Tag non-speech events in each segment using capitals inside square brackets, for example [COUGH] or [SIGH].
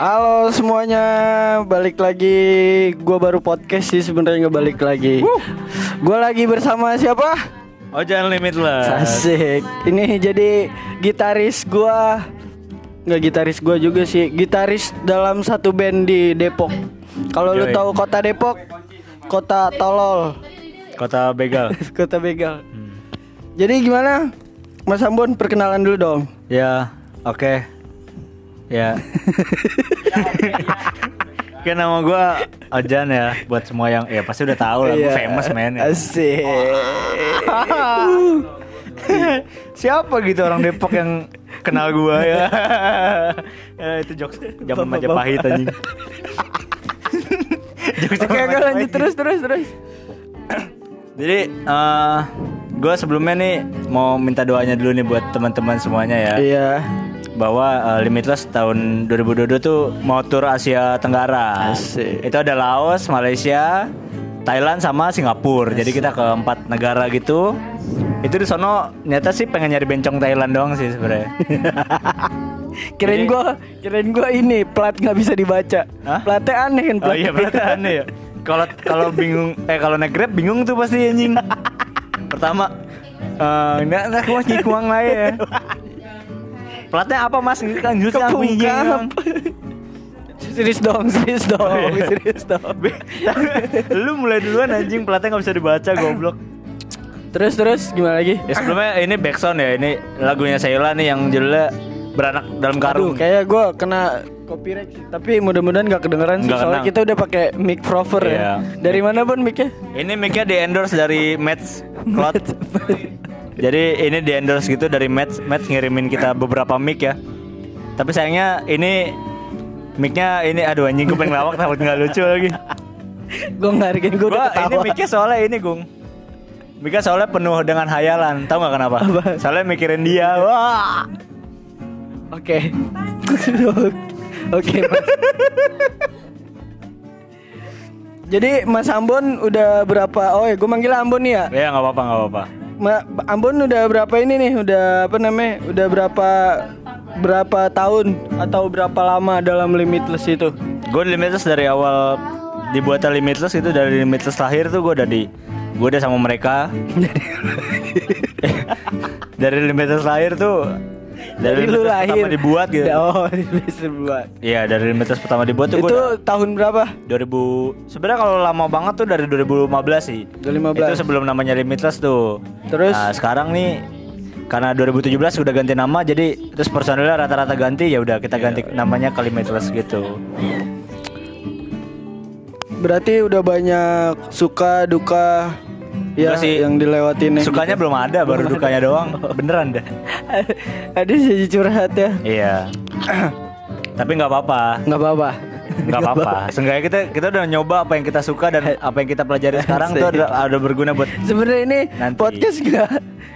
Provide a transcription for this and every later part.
Halo semuanya, balik lagi. Gua baru podcast sih sebenarnya nggak balik lagi. Gua lagi bersama siapa? Ojan Limitless. Asik. Ini jadi gitaris gua nggak gitaris gua juga sih, gitaris dalam satu band di Depok. Kalau lu tahu kota Depok, kota tolol, Kota Begal. [LAUGHS] kota begal. Jadi gimana? Mas Ambon perkenalan dulu dong. ya, oke. Ya. Oke nama gua Ojan ya buat semua yang ya pasti udah tahu lah gue Iya. famous man ya. Asik. [LAUGHS] Siapa gitu orang Depok yang kenal gua ya? ya [LAUGHS] itu jokes zaman. Majapahit anjing. [LAUGHS] Jokes Oke, oke lanjut terus terus terus. Jadi eh gue sebelumnya nih mau minta doanya dulu nih buat teman-teman semuanya ya. Iya. Bahwa uh, Limitless tahun 2022 tuh mau tur Asia Tenggara. Asik. Itu ada Laos, Malaysia, Thailand sama Singapura. Jadi kita ke empat negara gitu. Itu di sono nyata sih pengen nyari bencong Thailand doang sih sebenarnya. Kirain gua, kirain gua ini plat nggak bisa dibaca. Hah? Platnya aneh kan oh plat. iya berarti aneh ya. Kalau kalau bingung eh kalau naik Grab bingung tuh pasti anjing. Pertama eh nggak nggak kuas nyikuang lah ya. Platnya apa mas? Kan jus kan Kepungkap. serius dong, serius dong, Oh, iya. [LAUGHS] serius dong. Lu mulai duluan anjing platnya nggak bisa dibaca goblok. Terus terus gimana lagi? Ya sebelumnya ini backsound ya ini lagunya Sheila nih yang judulnya beranak dalam Aduh, karung. kayak gua kena copyright sih. Tapi mudah-mudahan nggak kedengeran sih soalnya kena. kita udah pakai mic proper Iya. ya. Dari mana pun micnya? Ini mic-nya di endorse dari Mets Cloud. Jadi ini di endorse gitu dari Mets Mets ngirimin kita beberapa mic ya. Tapi sayangnya ini mic-nya ini aduh anjing gue pengen lawak takut nggak lucu lagi. gua ngargain gua udah ketawa. ini mic-nya soalnya ini Gung. Mic-nya soalnya penuh dengan hayalan. Tahu nggak kenapa? Apa? Soalnya mikirin dia. Wah. Oke. [LAUGHS] Oke, Mas. Jadi Mas Ambon udah berapa? Oh ya, gue manggil Ambon nih ya. Ya nggak apa-apa nggak apa-apa. Ma- Ambon udah berapa ini nih? Udah apa namanya? Udah berapa berapa tahun atau berapa lama dalam Limitless itu? Gue Limitless dari awal dibuatnya Limitless itu dari Limitless lahir tuh gue udah di gue udah sama mereka. [LAUGHS] [LAUGHS] dari Limitless lahir tuh dari, lu Limitless lahir pertama dibuat gitu. [LAUGHS] Oh, Limitless dibuat. Iya dari Limitless pertama dibuat tuh Itu tahun berapa? 2000 sebenarnya kalau lama banget tuh dari 2015 sih. 2015. Itu sebelum namanya Limitless tuh. Terus? Nah, sekarang nih karena 2017 udah ganti nama jadi terus personilnya rata-rata ganti ya udah kita ganti namanya ke Limitless gitu. Berarti udah banyak suka duka ya Enggak sih. yang dilewatin ya, Sukanya gitu. belum ada, baru Belum dukanya doang. Beneran dah. [LAUGHS] Ada jadi curhat ya. Iya. [CLEARS THROAT] Tapi nggak apa-apa, Nggak apa-apa. nggak apa-apa. Seenggaknya kita kita udah nyoba apa yang kita suka dan [LAUGHS] apa yang kita pelajari sekarang tuh ada, ada berguna buat Sebenarnya ini Nanti. podcast gak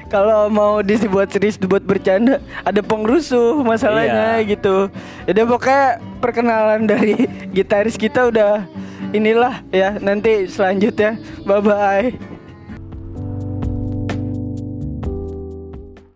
kalau mau dibuat serius dibuat bercanda ada pengrusuh masalahnya Iya. gitu. Jadi pokoknya perkenalan dari gitaris kita udah inilah ya nanti selanjutnya bye bye.